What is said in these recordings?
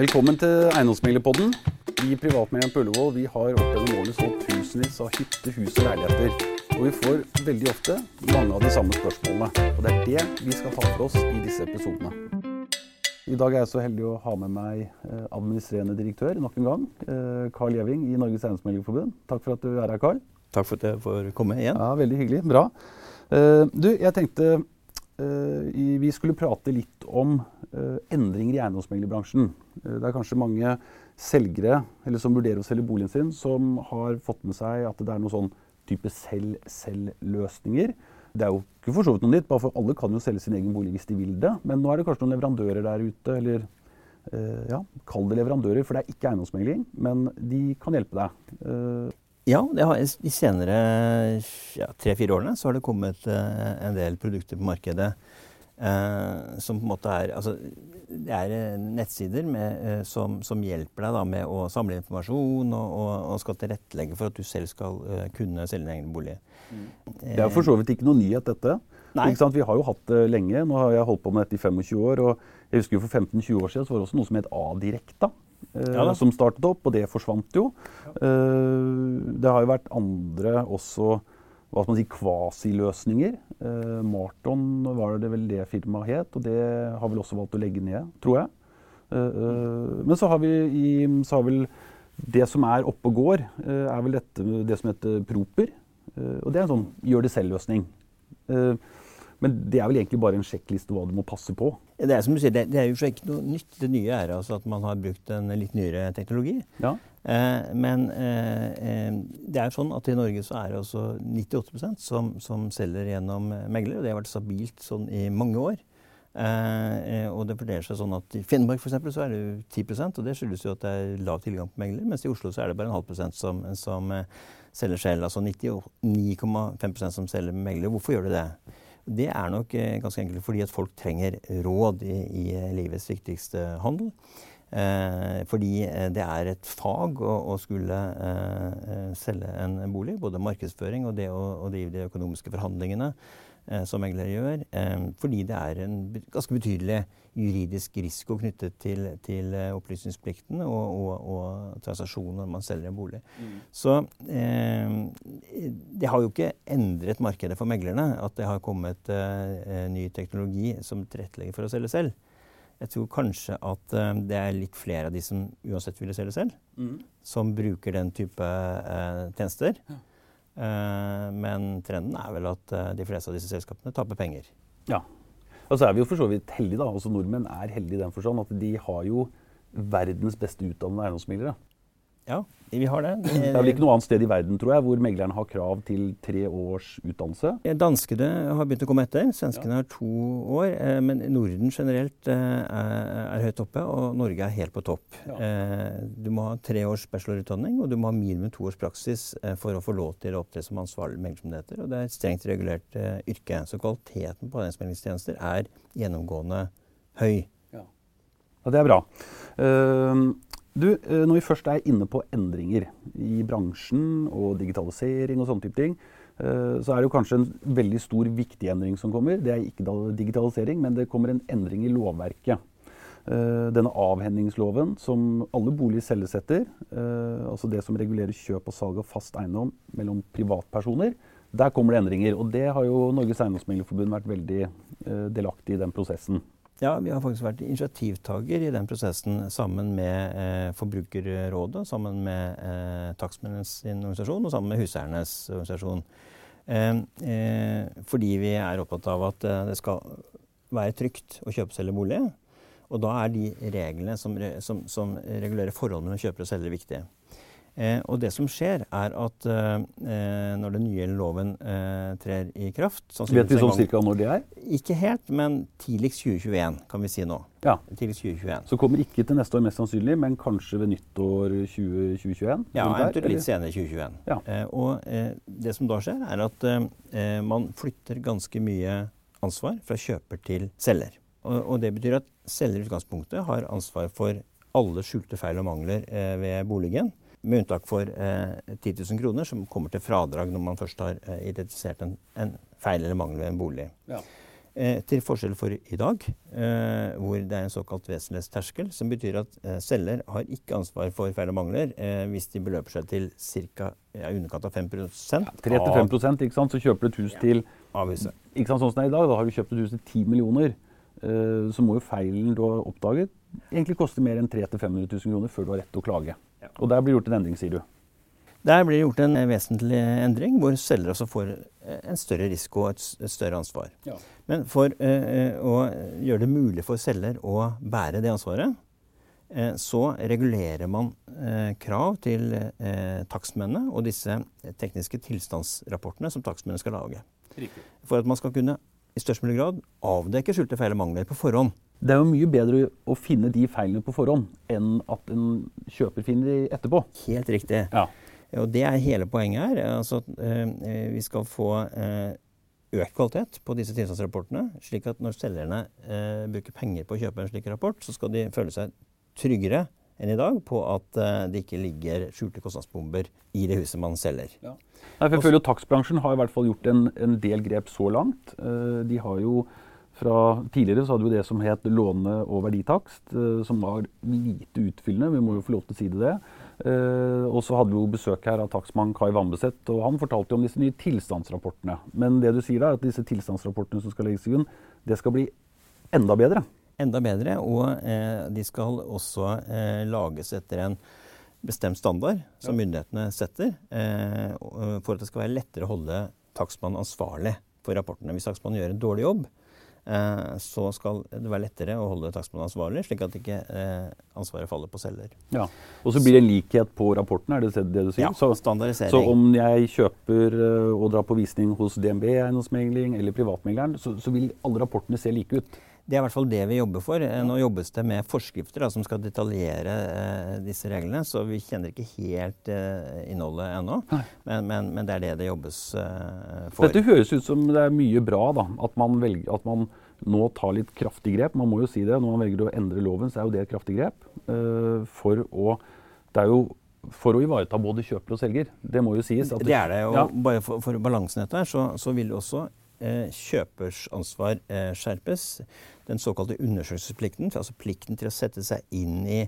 Velkommen til Eiendomsmeglerpodden. Vi i Privatmegleren på Ullevål vi har opp gjennom årene solgt tusenvis av hytter, hus og leiligheter. Og vi får veldig ofte mange av de samme spørsmålene. Og det er det vi skal ta for oss i disse episodene. I dag er jeg så heldig å ha med meg eh, administrerende direktør nok en gang. eh, Carl Gjeving i Norges Eiendomsmeglerforbund. Takk for at du er her, Carl. Takk for at jeg får komme igjen. Ja, Veldig hyggelig. Bra. Eh, du, jeg tenkte vi skulle prate litt om endringer i eiendomsmeglerbransjen. Eh, det er kanskje mange selgere eller som vurderer å selge boligen sin, som har fått med seg at det er noen sånn type selv-selv-løsninger. Det er jo ikke for så vidt noe nytt, bare for alle kan jo selge sin egen bolig hvis de vil det. Men nå er det kanskje noen leverandører der ute, eller eh, ja, kall det leverandører, for det er ikke eiendomsmegling, men de kan hjelpe deg. Eh, Ja, de senere ja, tre-fire årene så har det kommet eh, en del produkter på markedet eh, som på en måte er Altså, det er eh, nettsider med, eh, som, som hjelper deg da med å samle informasjon og, og, og skal tilrettelegge for at du selv skal eh, kunne selge din egen bolig. Det er for så vidt ikke noe nyhet, dette. Vi har jo hatt det lenge. Nå har jeg holdt på med dette i 25 år. og jeg husker jo For 15-20 år siden så var det også noe som het A-Direkta. eh, Ja som startet opp, og det forsvant jo. Eh, det har jo vært andre også hva skal man si, kvasiløsninger. Eh, Marton var det vel det firmaet het, og det har vel også valgt å legge ned, tror jeg. Eh, eh, men så har vi i, så har vel det som er oppe og går, eh, er vel dette, det som heter Proper. Eh, og det er en sånn gjør det selv-løsning. Eh, men det er vel egentlig bare en sjekkliste hva du må passe på. Det er som du sier, det, det er jo ikke noe nytt. Det nye er altså at man har brukt en litt nyere teknologi. Ja. Eh, men eh, eh, det er sånn at i Norge så er det altså 98% som, som selger gjennom megler, og det har vært stabilt sånn i mange år. Eh, og det fordeler seg sånn at I Finnmark for eksempel, så er det jo 10% og det skyldes jo at det er lav tilgang på megler. Mens i Oslo så er det bare en halv prosent som, som selger selv. Altså 99,5% som selger med megler. Hvorfor gjør de det? Det er nok ganske enkelt fordi at folk trenger råd i, i livets viktigste handel. Eh, fordi eh, det er et fag å, å skulle eh, selge en bolig. Både markedsføring og det å, å drive de økonomiske forhandlingene som meglere gjør. Eh, fordi det er en ganske betydelig juridisk risiko knyttet til, til opplysningsplikten og, og, og transaksjonen når man selger en bolig. Så eh, det har jo ikke endret markedet for meglerne at det har kommet eh, ny teknologi som tilrettelegger for å selge selv. Jeg tror kanskje at eh, det er litt flere av de som uansett ville selge selv, som bruker den type uh, tjenester. Eh, men trenden er vel at uh, de fleste av disse selskapene taper penger. Ja. Og så er vi jo for så vidt heldige, da. Også nordmenn er heldige i den forstand at de har jo verdens beste utdannede eiendomsmeglere. Ja, vi har det. Det er vel ikke noe annet sted i verden tror jeg, hvor meglerne har krav til tre års utdannelse. Danskene har begynt å komme etter. Svenskene har to år. eh, Men Norden generelt eh, er, høyt oppe, og Norge er helt på topp. Ja. Eh, Du må ha tre års bachelorutdanning, og du må ha minimum to års praksis for å få lov til å opptre som ansvarlig meglermyndigheter. Og det er et strengt regulert yrke. Så kvaliteten på eiendomsmeglingstjenester er gjennomgående høy. Ja, Det er bra. Du, eh, når vi først er inne på endringer i bransjen og digitalisering og sånne type ting, eh, så er det jo kanskje en veldig stor, viktig endring som kommer. Det er ikke digitalisering, men det kommer en endring i lovverket. Eh, Denne avhendingsloven som alle boliger selges etter, altså det som regulerer kjøp og salg av fast eiendom mellom privatpersoner, der kommer det endringer. Og det har jo Norges Eiendomsmeglerforbund vært veldig delaktig i den prosessen. Ja, vi har faktisk vært initiativtaker i den prosessen sammen med eh, Forbrukerrådet, sammen med eh, takstmennenes organisasjon og sammen med huseiernes organisasjon. Eh, eh, fordi vi er opptatt av at eh, det skal være trygt å kjøpe og selge bolig. Og da er de reglene som, som, som regulerer forholdet mellom kjøper og selger, viktige. Eh, og det som skjer, er at eh, når den nye loven eh, trer i kraft Vet vi sånn cirka når det er? ikke helt, men tidligst 2021, kan vi si nå. Ja. Tidligst 2021. Så kommer ikke til neste år mest sannsynlig, men kanskje ved nyttår 20, 2021? Ja, der, eventuelt litt senere 2021. Ja. Eh, og eh, det som da skjer, er at eh, man flytter ganske mye ansvar fra kjøper til selger. Og, og det betyr at selger i utgangspunktet har ansvar for alle skjulte feil og mangler ved boligen. Med unntak for eh, 10 000 kroner, som kommer til fradrag når man først har eh, identifisert en, en feil eller mangel ved en bolig. Ja. Eh, til forskjell for i dag, eh, hvor det er en såkalt vesentlighetsterskel, som betyr at eh, selger har ikke ansvar for feil og mangler eh, hvis de beløper seg til ca. Ja, underkant av 5 ja, 3-5% ikke sant? Så kjøper du et hus til av huset. Ikke sant, sånn som det er i dag, Da har du kjøpt et hus til 10 millioner. Eh, så må jo feilen du har oppdaget, egentlig koste mer enn 300 000-500 000 kroner før du har rett til å klage. Ja. Og der blir gjort en endring, sier du. Der blir det gjort en vesentlig endring, hvor selger også får eh, en større risiko og et, større ansvar. Ja. Men for uh, å gjøre det mulig for selger å bære det ansvaret, uh, så regulerer man krav til takstmennene og disse tekniske tilstandsrapportene som takstmennene skal lage. Riktig. For at man skal kunne i størst mulig grad avdekke skjulte feil og mangler på forhånd. Det er jo mye bedre å finne de feilene på forhånd enn at en kjøper finner de etterpå. Helt riktig. Ja. Og det er hele poenget her. Altså, eh, vi skal få eh, økt kvalitet på disse tilstandsrapportene, slik at når selgerne eh, bruker penger på å kjøpe en slik rapport, så skal de føle seg tryggere enn i dag på at eh, det ikke ligger skjulte kostnadsbomber i det huset man selger. Ja. Nei, for jeg føler jo Takstbransjen har i hvert fall gjort en, en del grep så langt. Eh, de har jo fra Tidligere så hadde vi det som het låne- og verditakst, eh, som var lite utfyllende. Vi må jo få lov til å si det. Uh, og så hadde vi jo besøk her av takstmann Kai Vambeseth, og han fortalte jo om disse nye tilstandsrapportene. Men det du sier da, er at disse tilstandsrapportene som skal legges til grunn, det skal bli enda bedre? Enda bedre, og eh, de skal også eh, lages etter en bestemt standard som ja. myndighetene setter, for at det skal være lettere å holde takstmannen ansvarlig for rapportene. Hvis takstmannen gjør en dårlig jobb, Eh, så skal det være lettere å holde takstmannen ansvarlig, slik at ikke eh, ansvaret faller på selger. Ja, Og så blir det likhet på rapporten, er det det du sier? Ja, så, standardisering. Så om jeg kjøper eh, og drar på visning hos DNB eiendomsmegling eller privatmegleren, så, så vil alle rapportene se like ut? Det er i hvert fall det vi jobber for. Nå jobbes det med forskrifter da, som skal detaljere eh, disse reglene, så vi kjenner ikke helt eh, innholdet ennå. Men, men, men, det er det det jobbes eh, for. Dette høres ut som det er mye bra, da. At man, velger, at man nå tar litt kraftig grep. Man må jo si det. Når man velger å endre loven, så er jo det et kraftig grep. Eh, for å Det er jo for å ivareta både kjøper og selger. Det må jo sies. det, det er det. Og ja. bare for, for balansen dette, så, så vil også eh, kjøpers ansvar eh, skjerpes den såkalte undersøkelsesplikten, altså plikten til å sette seg inn i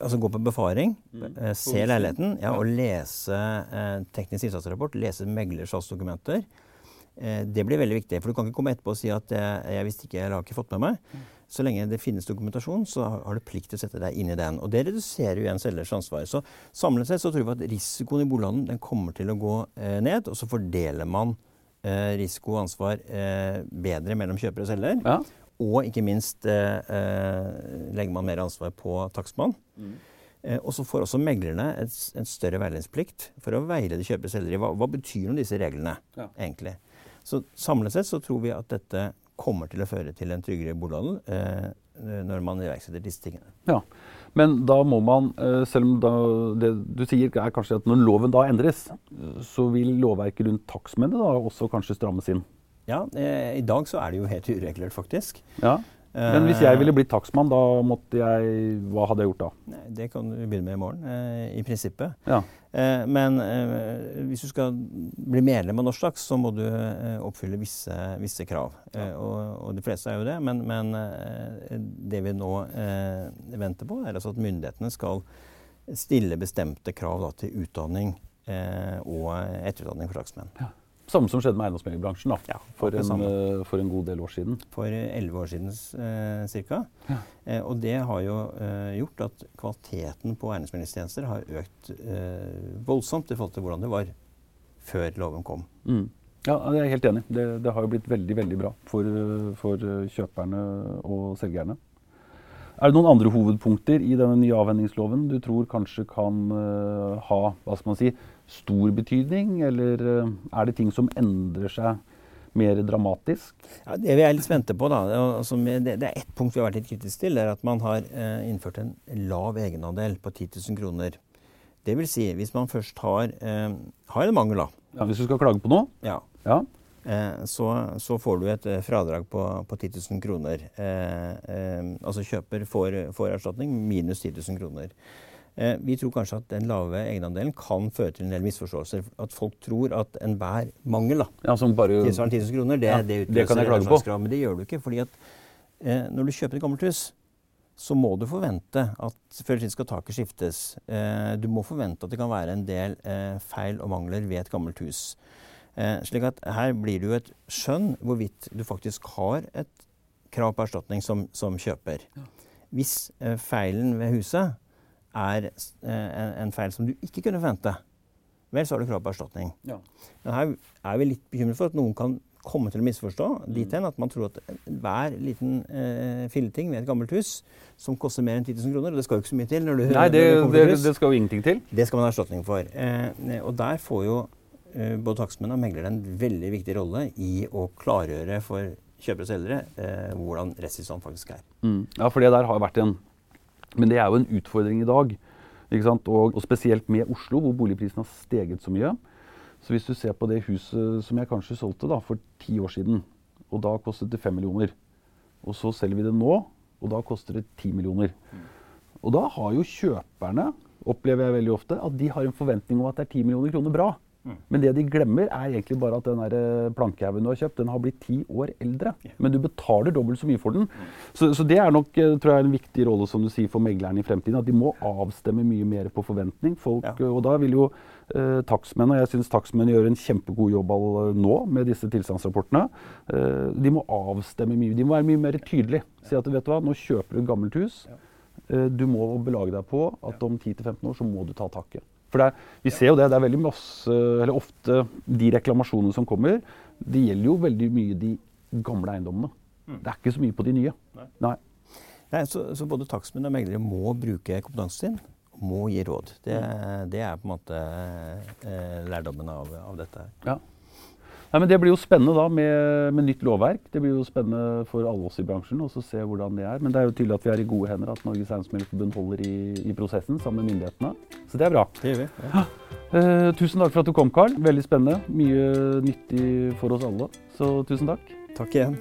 Altså gå på befaring, mm. eh, se leiligheten ja, og lese eh, teknisk innsatsrapport, lese meglers salgsdokumenter. Eh, det blir veldig viktig. For du kan ikke komme etterpå og si at jeg, eh, jeg visste ikke, eller har ikke fått med meg. Mm. Så lenge det finnes dokumentasjon, så har du plikt til å sette deg inn i den. Og det reduserer jo igjen selgers ansvar. Så samlet sett så tror vi at risikoen i bolighandelen den kommer til å gå eh, ned, og så fordeler man eh, risiko og ansvar eh, bedre mellom kjøper og selger. Ja. Og ikke minst eh, eh, legger man mer ansvar på takstmann. Mm. Eh, og så får også meglerne en større veiledningsplikt for å veilede kjøpere og selgere. Hva, hva betyr nå disse reglene ja. egentlig? Så samlet sett så tror vi at dette kommer til å føre til en tryggere bolighandel eh, når man iverksetter disse tingene. Ja, Men da må man, eh, selv om det du sier er kanskje at når loven da endres, så vil lovverket rundt takstmennene da også kanskje strammes inn? Ja, eh, i dag så er det jo helt uregulert, faktisk. Ja. Men hvis jeg ville blitt takstmann, da måtte jeg Hva hadde jeg gjort da? Det kan du begynne med i morgen, eh, i prinsippet. Ja. Eh, men eh, hvis du skal bli medlem av Norsk Dags, så må du eh, oppfylle visse, visse krav. Ja. Eh, og, og, de fleste er jo det. Men, men eh, det vi nå venter på, er altså at myndighetene skal stille bestemte krav da, til utdanning og etterutdanning for takstmenn. Ja. Samme som skjedde med eiendomsmeglerbransjen da, ja, for, en, uh, for, en, god del år siden. For elleve år siden eh, ca. Ja. Eh, og det har jo eh, gjort at kvaliteten på eiendomsmeglingstjenester har økt voldsomt i forhold til hvordan det var før loven kom. Mm. Ja, jeg er helt enig. Det, det, har jo blitt veldig veldig bra for, for kjøperne og selgerne. Er det noen andre hovedpunkter i denne nye avhendingsloven du tror kanskje kan ha hva skal man si, stor betydning, eller eh, er det ting som endrer seg mer dramatisk? Ja, det vi er litt spente på, da, det, er ett punkt vi har vært litt kritiske til, er at man har eh, innført en lav egenandel på 10 000 kroner. Det vil si, hvis man først har, eh, har en mangel, da. Ja, Hvis du skal klage på noe? Ja. ja. så, så, får du et fradrag på, på 10 000 kroner. altså kjøper får, får erstatning minus 10 000 kroner. Eh, vi tror kanskje at den lave egenandelen kan føre til en del misforståelser. At folk tror at enhver mangel da, Ja, som bare tilsvarende 10 000 kroner, det, Ja, det utløser på. Men det gjør du ikke. fordi at eh, når du kjøper et gammelt hus, så må du forvente at før eller skal taket skiftes. Eh, du må forvente at det kan være en del eh, feil og mangler ved et gammelt hus. Eh, slik at her blir det jo et skjønn hvorvidt du faktisk har et krav på erstatning som, som kjøper. Hvis eh, feilen ved huset er eh, en, feil som du ikke kunne forvente, vel, så har du krav på erstatning. Ja. Men her er vi litt bekymret for at noen kan komme til å misforstå dit hen at man tror at hver liten eh, filleting ved et gammelt hus som koster mer enn 10 000 kroner, og det skal jo ikke så mye til når du Nei, det, når kommer det, hus, det skal jo ingenting til. det skal man ha erstatning for. Eh, og der får jo eh, både takstmenn og meglere en veldig viktig rolle i å klargjøre for kjøpere og selgere eh, hvordan rettstilstanden faktisk er. Mm. Ja, for det der har vært en Men det er jo en utfordring i dag. Og, og spesielt med Oslo, hvor boligprisen har steget så mye. Så hvis du ser på det huset som jeg kanskje solgte da, for ti år siden, og da kostet det fem millioner, og så selger vi det nå, og da koster det ti millioner. Og da har jo kjøperne, opplever jeg veldig ofte, at de har en forventning om at det er 10 millioner kroner bra. Men det de glemmer, er egentlig bare at den eh, plankehaugen du har kjøpt, den har blitt ti år eldre. Men du betaler dobbelt så mye for den. Så, så det er nok eh, tror jeg, en viktig rolle som du sier, for meglerne i fremtiden. At de må avstemme mye mer på forventning. Folk, Ja. Og da vil jo eh, takstmenn, og jeg syns takstmenn gjør en kjempegod jobb nå med disse tilstandsrapportene, eh, de må avstemme mye. De må være mye mer tydelige. Si at vet du hva, nå kjøper du et gammelt hus. Eh, Du må belage deg på at om 10-15 år så må du ta taket. For det er, vi ser jo det, det er veldig masse, eller ofte de reklamasjonene som kommer, det gjelder jo veldig mye de gamle eiendommene. Det er ikke så mye på de nye. Nei. Nei, så, så både takstmenn og meglere må bruke kompetansen sin, må gi råd. Det, det er på en måte eh, lærdommen av, av dette. her. Ja. Nei, men Det blir jo spennende da med, med nytt lovverk. Det blir jo spennende for alle oss i bransjen å se hvordan det er. Men det er jo tydelig at vi er i gode hender, at Norges Eiendomsmeglerforbund holder i, i prosessen sammen med myndighetene. Så det er bra. Det gjør vi. Ja. Uh, tusen takk for at du kom, Carl. Veldig spennende. Mye nyttig for oss alle. Så tusen takk. Takk igjen.